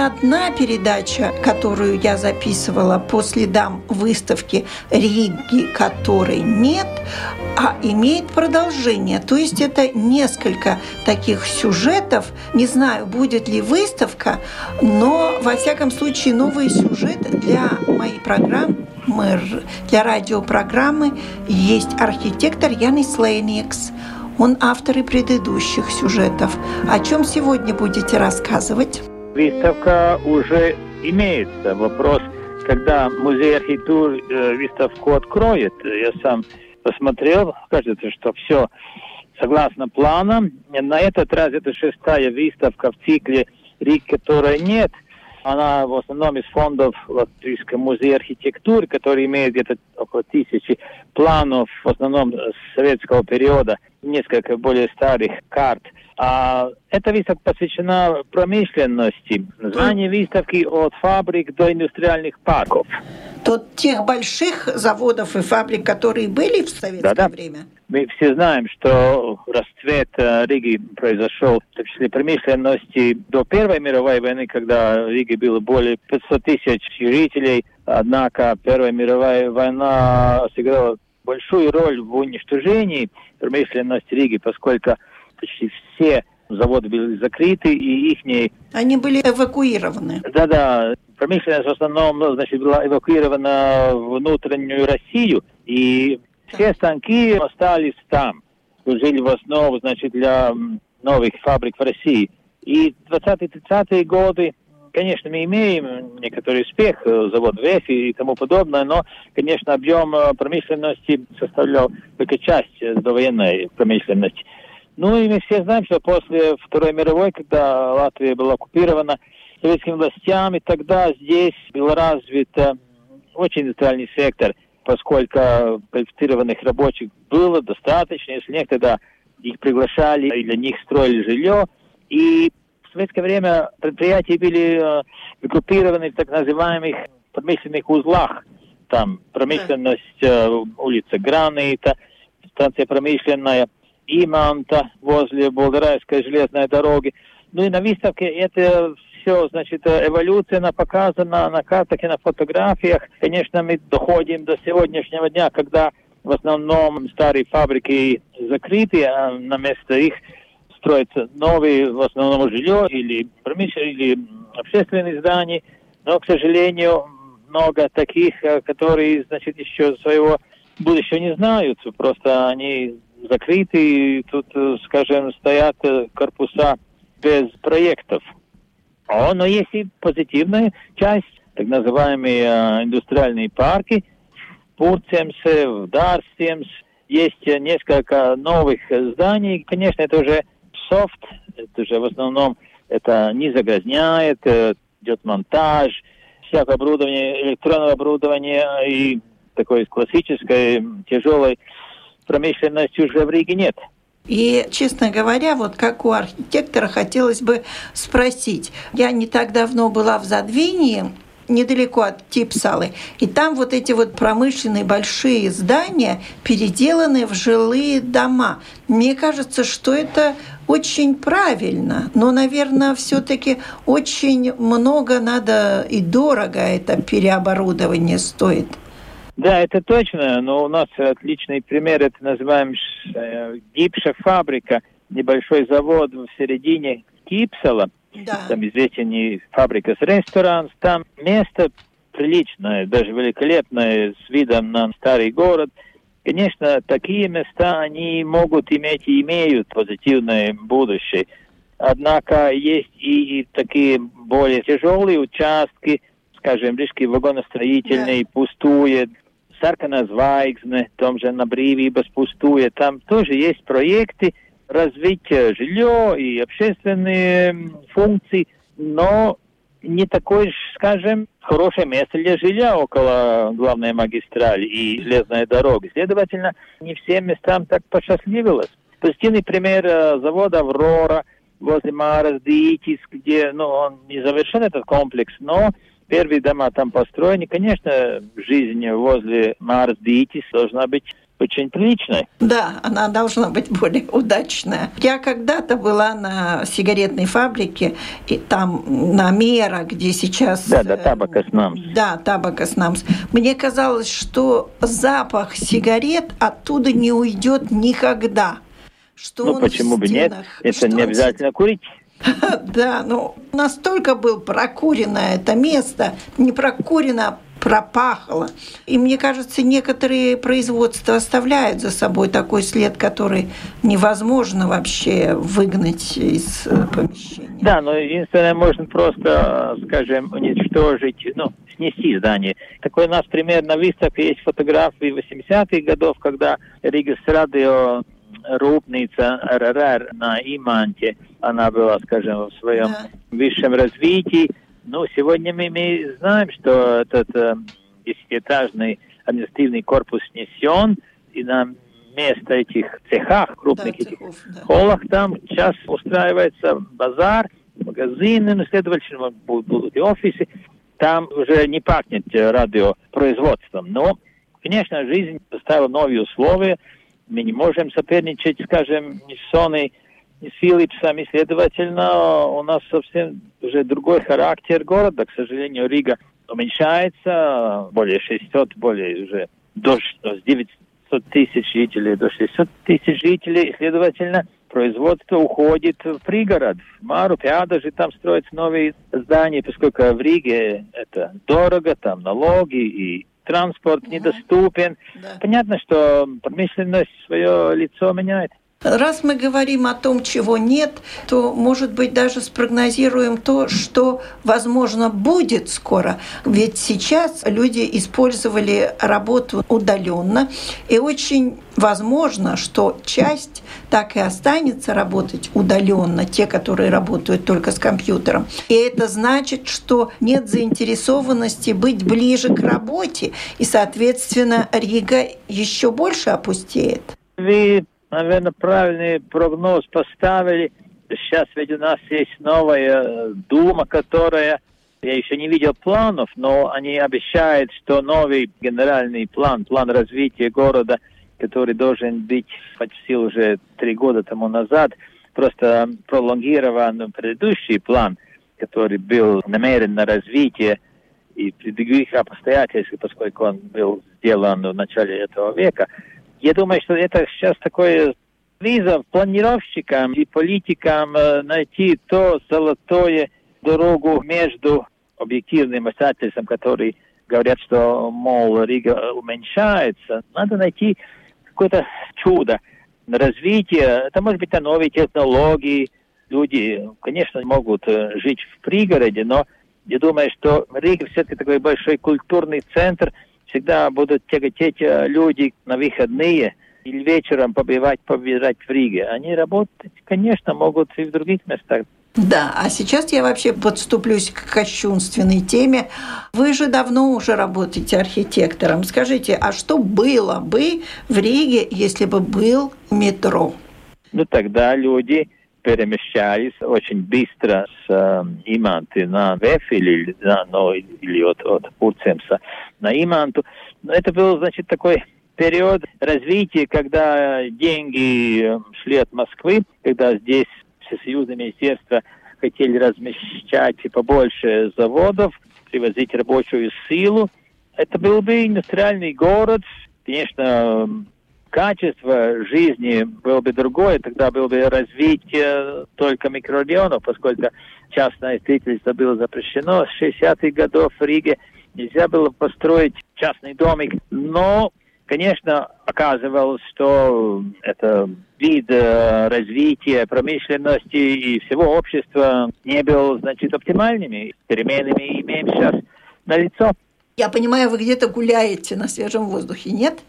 Одна передача, которую я записывала по следам выставки Риги, которой нет, а имеет продолжение. То есть это несколько таких сюжетов. Не знаю, будет ли выставка, но во всяком случае новый сюжет для моей программы для радиопрограммы есть архитектор Янис Лейникс. Он автор и предыдущих сюжетов. О чем сегодня будете рассказывать? Выставка уже имеется. Вопрос, когда музей архитектуры э, выставку откроет, я сам посмотрел, кажется, что все согласно планам. На этот раз это шестая выставка в цикле «Рик, которой нет». Она в основном из фондов Латвийского музея архитектуры, который имеет где-то около тысячи планов, в основном советского периода, несколько более старых карт – а эта выставка посвящена промышленности. Название выставки от фабрик до индустриальных парков. От тех больших заводов и фабрик, которые были в советское да, да. время? Мы все знаем, что расцвет э, Риги произошел, в том числе промышленности, до Первой мировой войны, когда в Риге было более 500 тысяч жителей. Однако Первая мировая война сыграла большую роль в уничтожении промышленности Риги, поскольку почти все заводы были закрыты, и их... Они были эвакуированы. Да-да. Промышленность в основном ну, значит, была эвакуирована в внутреннюю Россию, и все станки остались там. Служили в основу, значит, для новых фабрик в России. И 20-30-е годы, конечно, мы имеем некоторый успех, э, завод ВЭФ и тому подобное, но, конечно, объем э, промышленности составлял только часть э, довоенной промышленности. Ну и мы все знаем, что после Второй мировой, когда Латвия была оккупирована советскими властями, тогда здесь был развит э, очень индустриальный сектор, поскольку квалифицированных рабочих было достаточно, если нет, тогда их приглашали и для них строили жилье. И в советское время предприятия были э, группированы в так называемых промышленных узлах. Там промышленность, э, улица Гранита, станция промышленная – Иманта возле Болгарайской железной дороги. Ну и на выставке это все, значит, эволюция, она показана на картах и на фотографиях. Конечно, мы доходим до сегодняшнего дня, когда в основном старые фабрики закрыты, а на место их строятся новые, в основном жилье или промышленные, или общественные здания. Но, к сожалению, много таких, э, которые, значит, еще своего будущего не знают. Просто они закрыты, и тут, э, скажем, стоят э, корпуса без проектов. Но есть и позитивная часть, так называемые э, индустриальные парки. В Пурцемсе, Дарстемс есть несколько новых зданий. Конечно, это уже софт, это уже в основном это не загрязняет, идет монтаж, всякое оборудование, электронное оборудование и такое классическое, тяжелое промышленности уже в Риге нет. И, честно говоря, вот как у архитектора хотелось бы спросить. Я не так давно была в Задвинии, недалеко от Типсалы. И там вот эти вот промышленные большие здания переделаны в жилые дома. Мне кажется, что это очень правильно, но, наверное, все-таки очень много надо и дорого это переоборудование стоит. Да, это точно, но у нас отличный пример, это называем э, гипша фабрика, небольшой завод в середине Кипсала. Да. Там известен и фабрика с ресторан. Там место приличное, даже великолепное, с видом на старый город. Конечно, такие места, они могут иметь и имеют позитивное будущее. Однако есть и, и такие более тяжелые участки, скажем, рижский вагоностроительный да. пустует, Sarkanā zvaigzne, на Брīvības пустуе, там тоже есть проекты развить жилье и общественные функции, но не такое, скажем, хорошее место для жилья около главной магистрали и железной дороги. Следовательно, не всем местам так посчастливилось. Позитивный пример завода «Аврора» возле Марас Дитис, где ну, он не завершен этот комплекс, но первые дома там построены. Конечно, жизнь возле Марс Дитис должна быть очень приличной. Да, она должна быть более удачная. Я когда-то была на сигаретной фабрике, и там на Мера, где сейчас... Да, да, Табакоснамс. Да, Табакоснамс. Мне казалось, что запах сигарет оттуда не уйдет никогда. Что ну, почему бы нет? Это не обязательно курить. Да, ну настолько был прокурено это место, не прокурено, а пропахло. И мне кажется, некоторые производства оставляют за собой такой след, который невозможно вообще выгнать из э, помещения. Да, но единственное, можно просто, скажем, уничтожить, ну, снести здание. Такой у нас примерно выставка есть фотографии 80-х годов, когда Ригас Радио рūpnīca РРР на Иманте, она была, скажем, в своем да. высшем развитии. Ну, сегодня мы, мы знаем, что этот э, десятиэтажный административный корпус снесен, и на место этих цехах, крупных да, этих да. холлах, там сейчас устраивается базар, магазины, ну, следовательно, будут, будут и офисы. Там уже не пахнет радиопроизводством, но, конечно, жизнь поставила новые условия, мы не можем соперничать, скажем, ни с Sony, ни с Philipsом, и, следовательно, у нас совсем уже другой характер города. К сожалению, Рига уменьшается, более 600, более уже до 900 тысяч жителей, до 600 тысяч жителей, следовательно, производство уходит в пригород, в Мару, даже там строятся новые здания, поскольку в Риге это дорого, там налоги и транспорт недоступен. Да. Понятно, что промышленность свое лицо меняет. Раз мы говорим о том, чего нет, то, может быть, даже спрогнозируем то, что, возможно, будет скоро. Ведь сейчас люди использовали работу удаленно, и очень возможно, что часть так и останется работать удаленно, те, которые работают только с компьютером. И это значит, что нет заинтересованности быть ближе к работе, и, соответственно, Рига еще больше опустеет. Вы наверное, правильный прогноз поставили. Сейчас ведь у нас есть новая э, Дума, которая, я еще не видел планов, но они обещают, что новый генеральный план, план развития города, который должен быть почти уже три года тому назад, просто пролонгирован предыдущий план, который был намерен на развитие и при других обстоятельствах, поскольку он был сделан в начале этого века, я думаю, что это сейчас такое виза планировщикам и политикам э, найти то золотое дорогу между объективным обстоятельством, который говорят, что, мол, Рига уменьшается. Надо найти какое-то чудо развитие. Это может быть новые технологии. Люди, конечно, могут э, жить в пригороде, но я думаю, что Рига все-таки такой большой культурный центр – всегда будут тяготеть э, люди на выходные или вечером побывать, побежать в Риге. Они работать, конечно, могут и в других местах. Да, а сейчас я вообще подступлюсь к кощунственной теме. Вы же давно уже работаете архитектором. Скажите, а что было бы в Риге, если бы был метро? Ну, тогда люди перемещались очень быстро с э, Иманты на Веф или, на, ну, или от, от Урцемса на Иманту. Но это был, значит, такой период развития, когда деньги шли от Москвы, когда здесь всесоюзное министерство хотели размещать побольше заводов, привозить рабочую силу. Это был бы индустриальный город, конечно, качество жизни было бы другое, тогда было бы развитие только микрорайонов, поскольку частное строительство было запрещено с 60-х годов в Риге. Нельзя было построить частный домик, но, конечно, оказывалось, что это вид э, развития промышленности и всего общества не был, значит, оптимальными. Переменами имеем сейчас на лицо. Я понимаю, вы где-то гуляете на свежем воздухе, нет?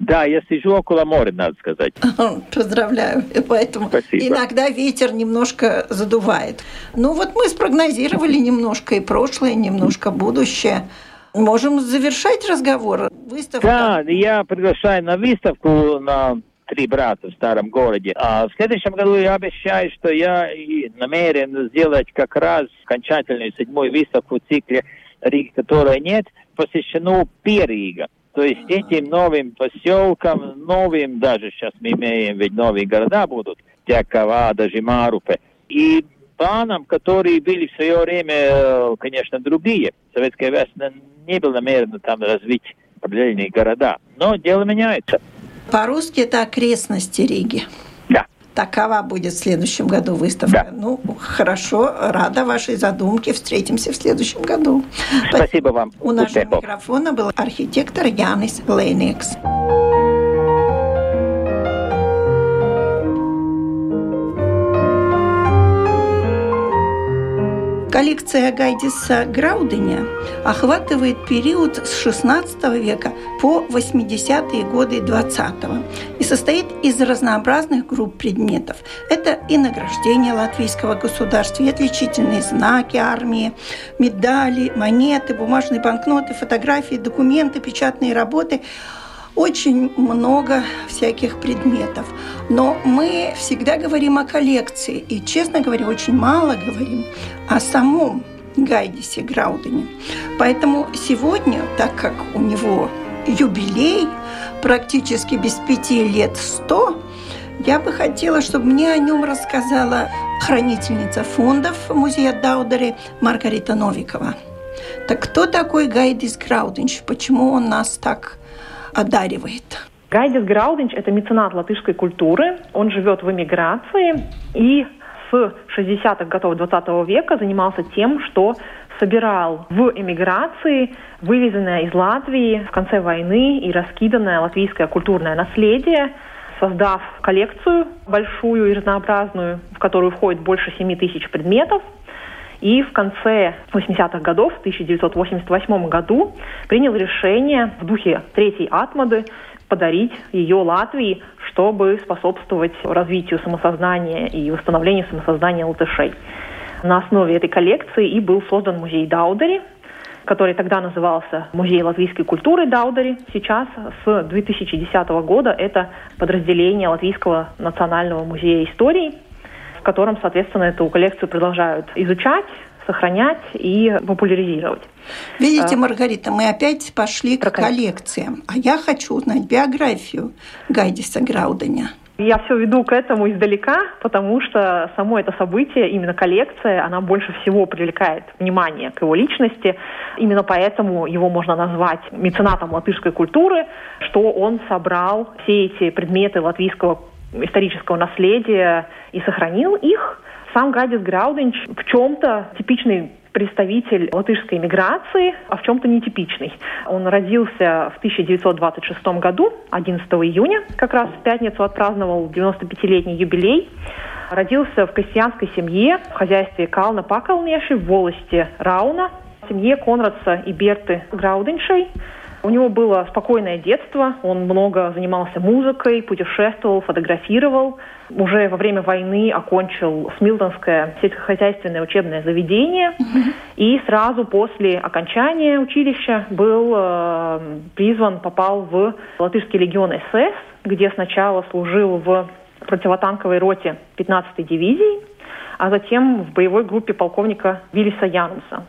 Да, я сижу около моря, надо сказать. Поздравляю. Поэтому Спасибо. иногда ветер немножко задувает. Ну вот мы спрогнозировали немножко и прошлое, немножко будущее. Можем завершать разговор. Выставка. Да, я приглашаю на выставку на три брата в старом городе. А в следующем году я обещаю, что я намерен сделать как раз окончательную седьмую выставку в цикле Рига, которой нет, посвящену Перига. То есть этим новым поселкам, новым даже сейчас мы имеем, ведь новые города будут, Тякова, даже Марупе. И планам, которые были в свое время, э, конечно, другие. Советская власть не была намерена там развить определенные города. Но дело меняется. По-русски это окрестности Риги. Такова будет в следующем году выставка. Да. Ну, хорошо, рада вашей задумке. Встретимся в следующем году. Спасибо вам. У нашего микрофона был архитектор Янис Лейникс. Коллекция Гайдиса Грауденя охватывает период с XVI века по 80-е годы XX и состоит из разнообразных групп предметов. Это и награждение латвийского государства, и отличительные знаки армии, медали, монеты, бумажные банкноты, фотографии, документы, печатные работы – очень много всяких предметов. Но мы всегда говорим о коллекции. И, честно говоря, очень мало говорим о самом Гайдисе Граудене. Поэтому сегодня, так как у него юбилей, практически без пяти лет сто, я бы хотела, чтобы мне о нем рассказала хранительница фондов музея Даудери Маргарита Новикова. Так кто такой Гайдис Грауденч? Почему он нас так одаривает. Гайдис Граудинч – это меценат латышской культуры. Он живет в эмиграции и с 60-х годов 20 века занимался тем, что собирал в эмиграции вывезенное из Латвии в конце войны и раскиданное латвийское культурное наследие, создав коллекцию большую и разнообразную, в которую входит больше 7 тысяч предметов – и в конце 80-х годов, в 1988 году, принял решение в духе третьей атмады подарить ее Латвии, чтобы способствовать развитию самосознания и восстановлению самосознания латышей. На основе этой коллекции и был создан музей Даудери, который тогда назывался Музей латвийской культуры Даудери. Сейчас, с 2010 года, это подразделение Латвийского национального музея истории – в котором, соответственно, эту коллекцию продолжают изучать, сохранять и популяризировать. Видите, а, Маргарита, мы опять пошли к коллекциям. А я хочу узнать биографию Гайдиса Грауденя. Я все веду к этому издалека, потому что само это событие, именно коллекция, она больше всего привлекает внимание к его личности. Именно поэтому его можно назвать меценатом латышской культуры, что он собрал все эти предметы латвийского исторического наследия и сохранил их. Сам Гадис Граудинч в чем-то типичный представитель латышской миграции, а в чем-то нетипичный. Он родился в 1926 году, 11 июня, как раз в пятницу отпраздновал 95-летний юбилей. Родился в крестьянской семье в хозяйстве Кална Пакалнеши в волости Рауна, в семье Конрадса и Берты Граудиншей. У него было спокойное детство, он много занимался музыкой, путешествовал, фотографировал. Уже во время войны окончил Смилтонское сельскохозяйственное учебное заведение и сразу после окончания училища был э, призван, попал в Латышский легион СС, где сначала служил в противотанковой роте 15-й дивизии, а затем в боевой группе полковника Виллиса Януса.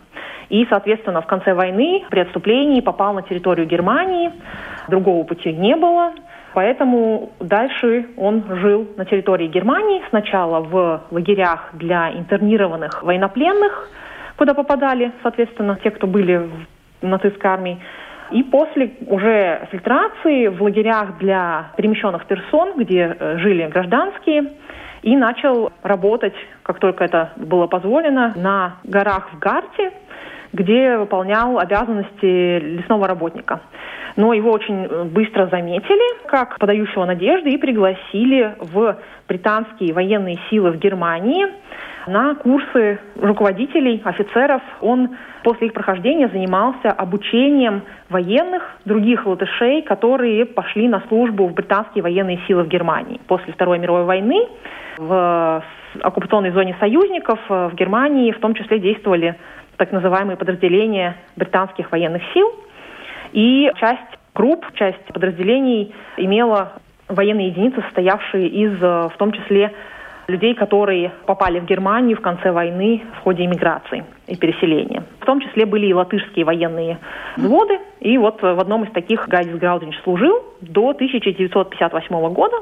И, соответственно, в конце войны при отступлении попал на территорию Германии, другого пути не было. Поэтому дальше он жил на территории Германии, сначала в лагерях для интернированных военнопленных, куда попадали, соответственно, те, кто были в нацистской армии. И после уже фильтрации в лагерях для перемещенных персон, где э, жили гражданские, и начал работать, как только это было позволено, на горах в Гарте, где выполнял обязанности лесного работника. Но его очень быстро заметили как подающего надежды и пригласили в британские военные силы в Германии на курсы руководителей, офицеров. Он после их прохождения занимался обучением военных, других латышей, которые пошли на службу в британские военные силы в Германии. После Второй мировой войны в оккупационной зоне союзников э, в Германии в том числе действовали так называемые подразделения британских военных сил. И часть групп, часть подразделений имела военные единицы, состоявшие из, э, в том числе, людей, которые попали в Германию в конце войны в ходе иммиграции и переселения. В том числе были и латышские военные взводы. И вот в одном из таких Гайдис Граудинч служил до 1958 года.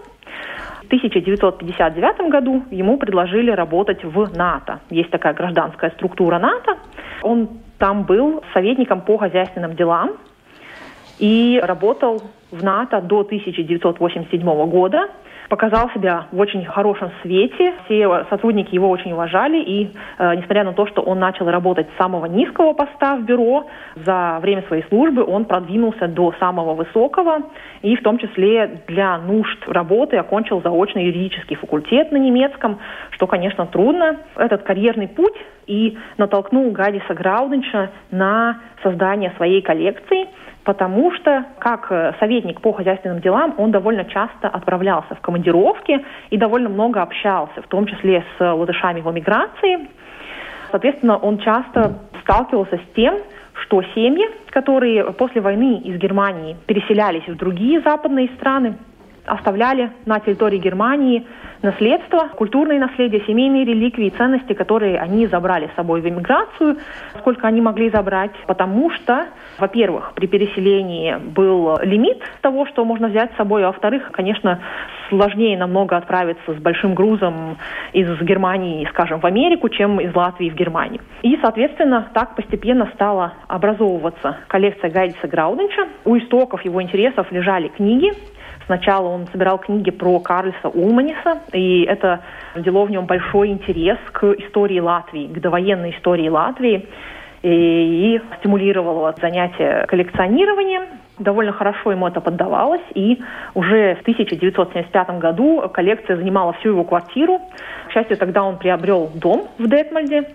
В 1959 году ему предложили работать в НАТО. Есть такая гражданская структура НАТО. Он там был советником по хозяйственным делам и работал в НАТО до 1987 года показал себя в очень хорошем свете. Все сотрудники его очень уважали, и э, несмотря на то, что он начал работать с самого низкого поста в бюро, за время своей службы он продвинулся до самого высокого, и в том числе для нужд работы окончил заочный юридический факультет на немецком, что, конечно, трудно. Этот карьерный путь и натолкнул Гадиса Грауденча на создание своей коллекции – потому что как э, советник по хозяйственным делам он довольно часто отправлялся в командировки и довольно много общался, в том числе с латышами в эмиграции. Соответственно, он часто сталкивался с тем, что семьи, которые после войны из Германии переселялись в другие западные страны, оставляли на территории Германии наследство, культурные наследия, семейные реликвии, ценности, которые они забрали с собой в эмиграцию, сколько они могли забрать, потому что, во-первых, при переселении был лимит того, что можно взять с собой, а во-вторых, конечно, сложнее намного отправиться с большим грузом из Германии, скажем, в Америку, чем из Латвии в Германию. И, соответственно, так постепенно стала образовываться коллекция Гайдиса Грауденча. У истоков его интересов лежали книги, Сначала он собирал книги про Карлиса Улманиса, и это родило в нем большой интерес к истории Латвии, к довоенной истории Латвии, и, и стимулировало занятие коллекционированием. Довольно хорошо ему это поддавалось, и уже в 1975 году коллекция занимала всю его квартиру. К счастью, тогда он приобрел дом в Детмальде,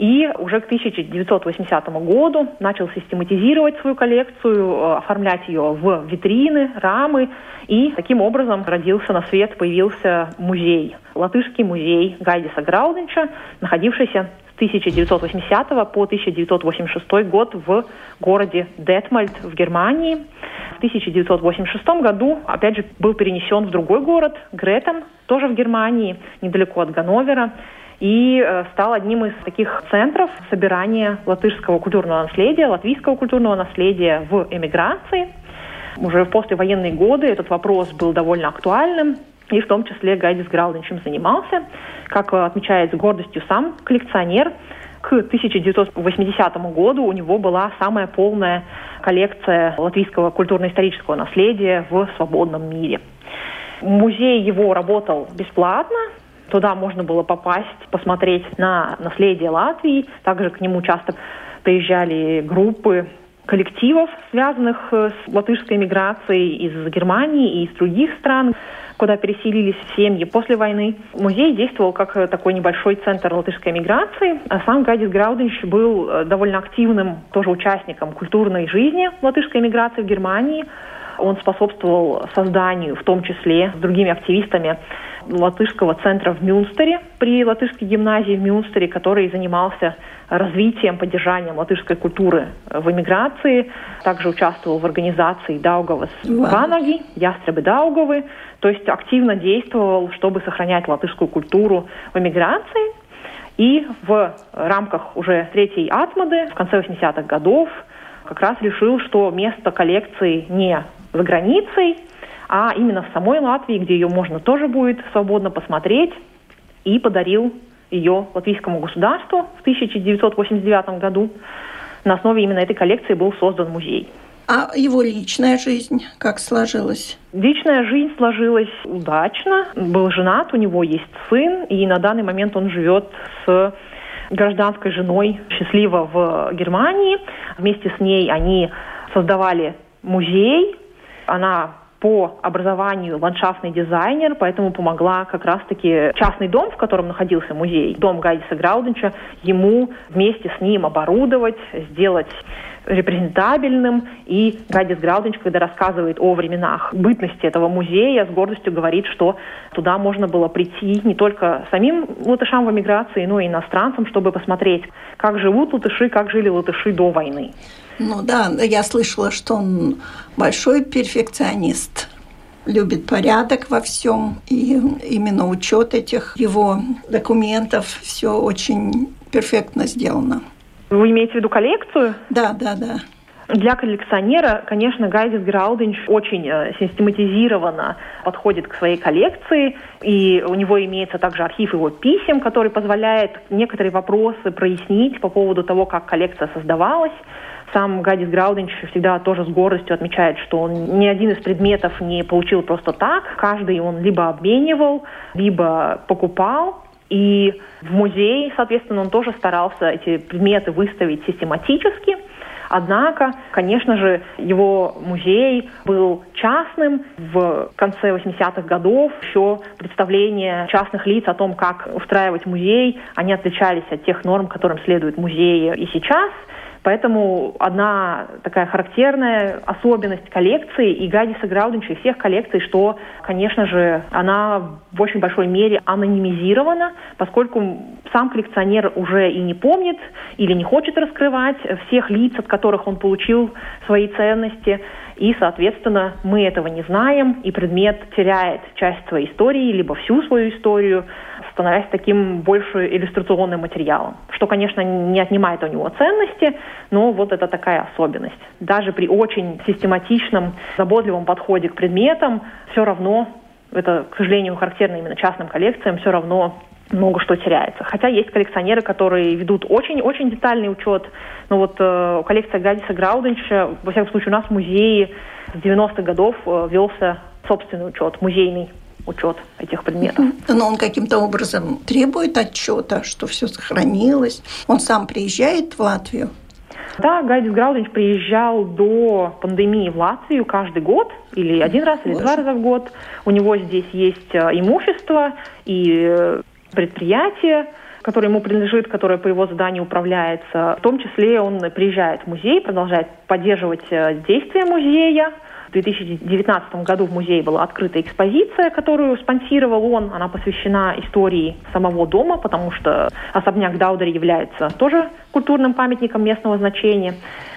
и уже к 1980 году начал систематизировать свою коллекцию, э, оформлять ее в витрины, рамы. И таким образом родился на свет, появился музей, латышский музей Гайдиса Грауденча, находившийся с 1980 по 1986 год в городе Детмальд в Германии. В 1986 году, опять же, был перенесен в другой город, Гретен, тоже в Германии, недалеко от Ганновера и э, стал одним из таких центров собирания латышского культурного наследия, латвийского культурного наследия в эмиграции. Уже в послевоенные годы этот вопрос был довольно актуальным, и в том числе Гайдис Грауден чем занимался. Как отмечает с гордостью сам коллекционер, к 1980 году у него была самая полная коллекция латвийского культурно-исторического наследия в свободном мире. Музей его работал бесплатно, Туда можно было попасть, посмотреть на наследие Латвии. Также к нему часто приезжали группы коллективов, связанных э, с латышской миграцией из Германии и из других стран, куда переселились семьи после войны. Музей действовал как э, такой небольшой центр латышской миграции, а сам Гадис Граудинч был э, довольно активным тоже участником культурной жизни латышской миграции в Германии. Он способствовал созданию, в том числе с другими активистами, латышского центра в Мюнстере, при латышской гимназии в Мюнстере, который занимался развитием, поддержанием латышской культуры в эмиграции. Также участвовал в организации Даугавас Ванаги, Ястребы Даугавы, то есть активно действовал, чтобы сохранять латышскую культуру в эмиграции. И в рамках уже третьей Атмады в конце 80-х годов как раз решил, что место коллекции не за границей, а именно в самой Латвии, где ее можно тоже будет свободно посмотреть, и подарил ее латвийскому государству в 1989 году. На основе именно этой коллекции был создан музей. А его личная жизнь как сложилась? Личная жизнь сложилась удачно. Был женат, у него есть сын, и на данный момент он живет с гражданской женой, счастливо в Германии. Вместе с ней они создавали музей. Она по образованию ландшафтный дизайнер, поэтому помогла как раз-таки частный дом, в котором находился музей, дом Гайдиса Грауденча, ему вместе с ним оборудовать, сделать репрезентабельным. И Гайдис Грауденч, когда рассказывает о временах бытности этого музея, с гордостью говорит, что туда можно было прийти не только самим латышам в эмиграции, но и иностранцам, чтобы посмотреть, как живут латыши, как жили латыши до войны. Ну да, я слышала, что он большой перфекционист любит порядок во всем, и именно учет этих его документов все очень перфектно сделано. Вы имеете в виду коллекцию? Да, да, да. Для коллекционера, конечно, Гайдис Грауденч очень э, систематизированно подходит к своей коллекции, и у него имеется также архив его писем, который позволяет некоторые вопросы прояснить по поводу того, как коллекция создавалась. Сам Гадис Грауденч всегда тоже с гордостью отмечает, что он ни один из предметов не получил просто так. Каждый он либо обменивал, либо покупал. И в музее, соответственно, он тоже старался эти предметы выставить систематически. Однако, конечно же, его музей был частным. В конце 80-х годов еще представления частных лиц о том, как устраивать музей, они отличались от тех норм, которым следует музеи и сейчас – Поэтому одна такая характерная особенность коллекции и Гадиса Грауденча, и всех коллекций, что, конечно же, она в очень большой мере анонимизирована, поскольку сам коллекционер уже и не помнит или не хочет раскрывать всех лиц, от которых он получил свои ценности. И, соответственно, мы этого не знаем, и предмет теряет часть своей истории, либо всю свою историю, становясь таким больше иллюстрационным материалом, что, конечно, не отнимает у него ценности, но вот это такая особенность. Даже при очень систематичном, заботливом подходе к предметам все равно, это, к сожалению, характерно именно частным коллекциям, все равно много что теряется. Хотя есть коллекционеры, которые ведут очень-очень детальный учет. Но вот э, коллекция Гадиса Грауденча, во всяком случае, у нас в музее с 90-х годов э, велся собственный учет, музейный учет этих предметов. Но он каким-то образом требует отчета, что все сохранилось. Он сам приезжает в Латвию. Да, Гайдис Граудинч приезжал до пандемии в Латвию каждый год, или один раз, или Боже. два раза в год. У него здесь есть э, имущество и э, предприятие, которое ему принадлежит, которое по его заданию управляется. В том числе он приезжает в музей, продолжает поддерживать э, действия музея, в 2019 году в музее была открыта экспозиция, которую спонсировал он. Она посвящена истории самого дома, потому что особняк Даудери является тоже культурным памятником местного значения.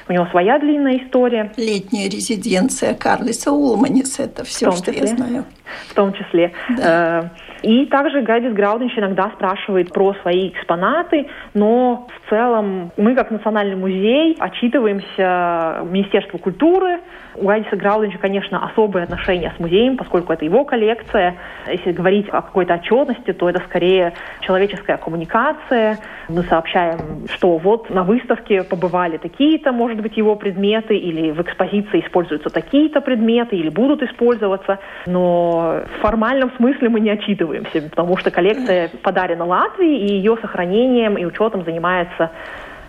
У него своя длинная история. Летняя резиденция Карлиса Улманис, это все, что числе, я знаю. В том числе. Да. Э, и также Гайдис Грауденч иногда спрашивает про свои экспонаты, но в целом мы, как Национальный музей, отчитываемся Министерству культуры. У Гайдиса Грауденча, конечно, особые отношения с музеем, поскольку это его коллекция. Если говорить о какой-то отчетности, то это скорее человеческая коммуникация. Мы сообщаем, что вот на выставке побывали такие-то, может быть, его предметы, или в экспозиции используются такие-то предметы, или будут использоваться. Но в формальном смысле мы не отчитываем отказываемся, потому что коллекция подарена Латвии, и ее сохранением и учетом занимается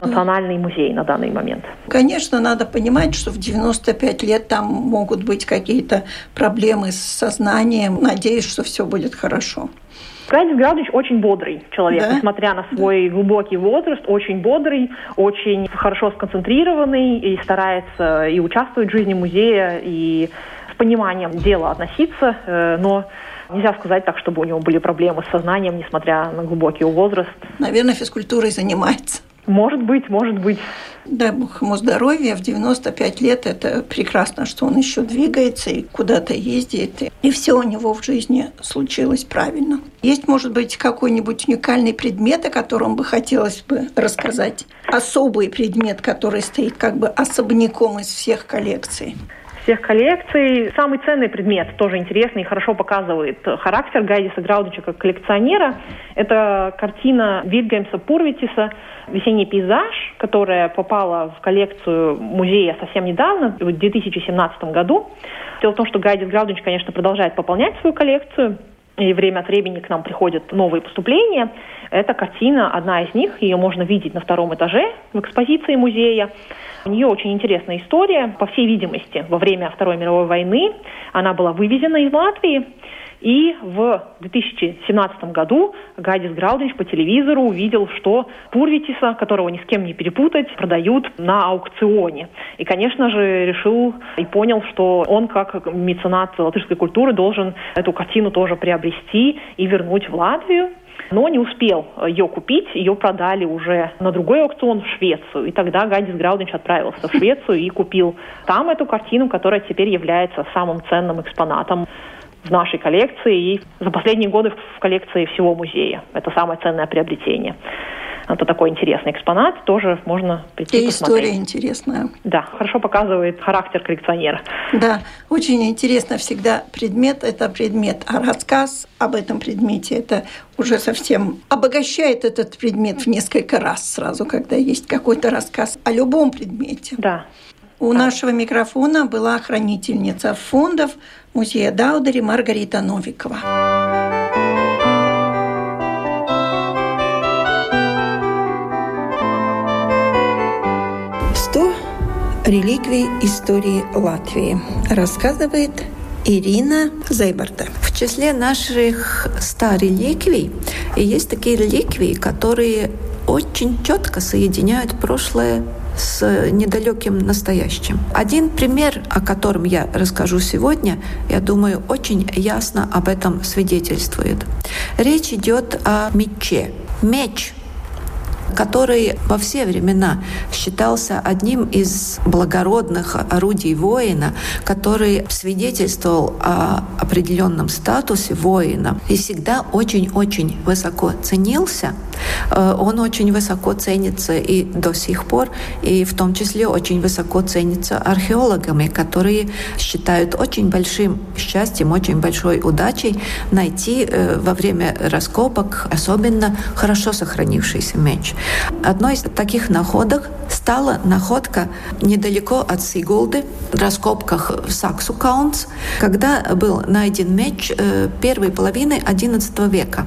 Национальный музей на данный момент. Конечно, надо понимать, что в 95 лет там могут быть какие-то проблемы с сознанием. Надеюсь, что все будет хорошо. Градис Градович очень бодрый человек, да? несмотря на свой да. глубокий возраст, очень бодрый, очень хорошо сконцентрированный и старается и участвовать в жизни музея, и с пониманием дела относиться, э, но Нельзя сказать так, чтобы у него были проблемы с сознанием, несмотря на глубокий возраст. Наверное, физкультурой занимается. Может быть, может быть. Дай бог ему здоровья. В 95 лет это прекрасно, что он еще двигается и куда-то ездит. И все у него в жизни случилось правильно. Есть, может быть, какой-нибудь уникальный предмет, о котором бы хотелось бы рассказать? Особый предмет, который стоит как бы особняком из всех коллекций всех коллекций. Самый ценный предмет, тоже интересный и хорошо показывает характер Гайдиса Граудича как коллекционера. Это картина Вильгельмса Пурвитиса «Весенний пейзаж», которая попала в коллекцию музея совсем недавно, в 2017 году. Дело в том, что Гайдис Граудич, конечно, продолжает пополнять свою коллекцию. И время от времени к нам приходят новые поступления. Эта картина, одна из них, ее можно видеть на втором этаже в экспозиции музея. У нее очень интересная история. По всей видимости, во время Второй мировой войны она была вывезена из Латвии. И в 2017 году Гайдис Граудович по телевизору увидел, что Пурвитиса, которого ни с кем не перепутать, продают на аукционе. И, конечно же, решил и понял, что он, как меценат латышской культуры, должен эту картину тоже приобрести и вернуть в Латвию но не успел ее купить, ее продали уже на другой аукцион в Швецию. И тогда Гадис Граудинч отправился в Швецию и купил там эту картину, которая теперь является самым ценным экспонатом в нашей коллекции и за последние годы в коллекции всего музея. Это самое ценное приобретение. Это такой интересный экспонат, тоже можно прийти и посмотреть. история интересная. Да, хорошо показывает характер коллекционера. Да, очень интересно всегда предмет – это предмет, а рассказ об этом предмете – это уже совсем обогащает этот предмет в несколько раз сразу, когда есть какой-то рассказ о любом предмете. Да. У да. нашего микрофона была хранительница фондов музея Даудери Маргарита Новикова. Сто реликвий истории Латвии рассказывает Ирина Зейбарта. В числе наших ста реликвий есть такие реликвии, которые очень четко соединяют прошлое с недалеким настоящим. Один пример, о котором я расскажу сегодня, я думаю, очень ясно об этом свидетельствует. Речь идет о мече. Меч который во все времена считался одним из благородных орудий воина, который свидетельствовал о определенном статусе воина и всегда очень-очень высоко ценился. Э, он очень высоко ценится и до сих пор, и в том числе очень высоко ценится археологами, которые считают очень большим счастьем, очень большой удачей найти э, во время раскопок особенно хорошо сохранившийся меч. Одной из таких находок стала находка недалеко от Сигулды, в раскопках в Саксу-Каунс, когда был найден меч э, первой половины XI века,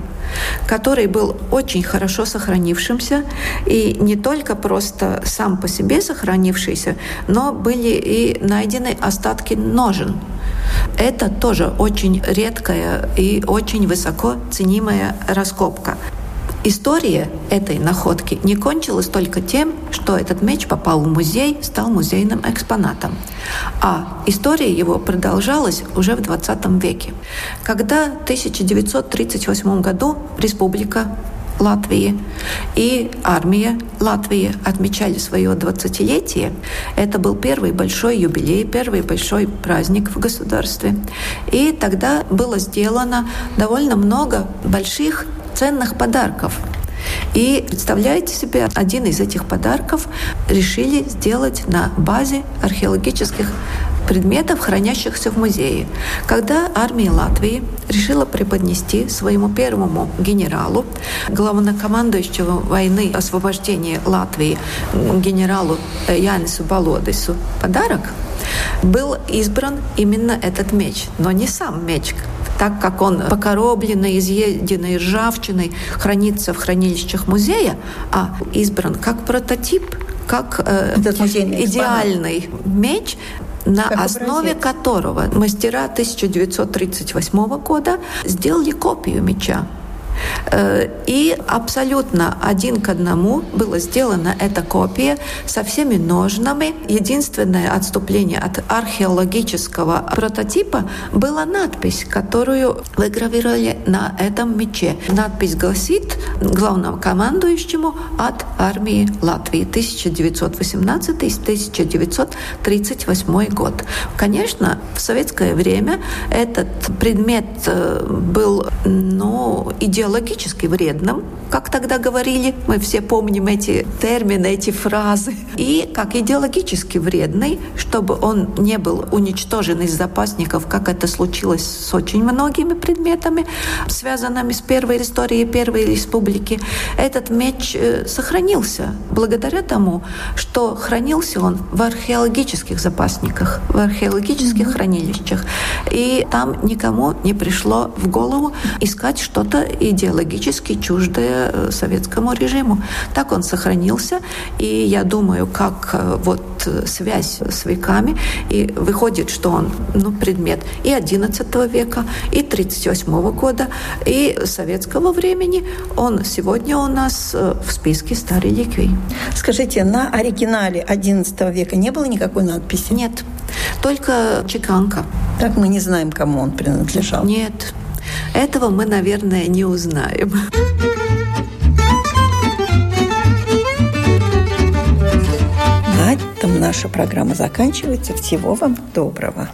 который был очень хорошо сохранившимся, и не только просто сам по себе сохранившийся, но были и найдены остатки ножен. Это тоже очень редкая и очень высоко ценимая раскопка. История этой находки не кончилась только тем, что этот меч попал в музей, стал музейным экспонатом. А история его продолжалась уже в 20 веке, когда в 1938 году Республика Латвии и армия Латвии отмечали свое 20-летие. Это был первый большой юбилей, первый большой праздник в государстве. И тогда было сделано довольно много больших ценных подарков. И представляете себе, один из этих подарков решили сделать на базе археологических предметов, хранящихся в музее. Когда армия Латвии решила преподнести своему первому генералу, главнокомандующему войны освобождения Латвии, генералу Янису Болодису, подарок, был избран именно этот меч, но не сам меч, так как он покоробленный, изъеденный ржавчиной, хранится в хранилищах музея, а избран как прототип, как э, идеальный меч, на как основе образец. которого мастера 1938 года сделали копию меча. Э, и абсолютно один к одному была сделана эта копия со всеми ножнами. Единственное отступление от археологического прототипа была надпись, которую выгравировали на этом мече. Надпись гласит главному командующему от армии Латвии 1918-1938 год. Конечно, в советское время этот предмет э, был ну, идеологически идеологически вредным, как тогда говорили, мы все помним эти термины, эти фразы, и как идеологически вредный, чтобы он не был уничтожен из запасников, как это случилось с очень многими предметами, связанными с первой историей Первой Республики. Этот меч э, сохранился благодаря тому, что хранился он в археологических запасниках, в археологических mm-hmm. хранилищах. И там никому не пришло в голову искать что-то идеологически чуждое э, советскому режиму. Так он сохранился, и я думаю, как э, вот связь с веками, и выходит, что он ну, предмет и XI века, и 38 года, и советского времени. Он сегодня у нас э, в списке старых реликвий. Скажите, на оригинале XI века не было никакой надписи? Нет, только чеканка. Так мы не знаем, кому он принадлежал? Нет, этого мы, наверное, не узнаем. На этом наша программа заканчивается. Всего вам доброго.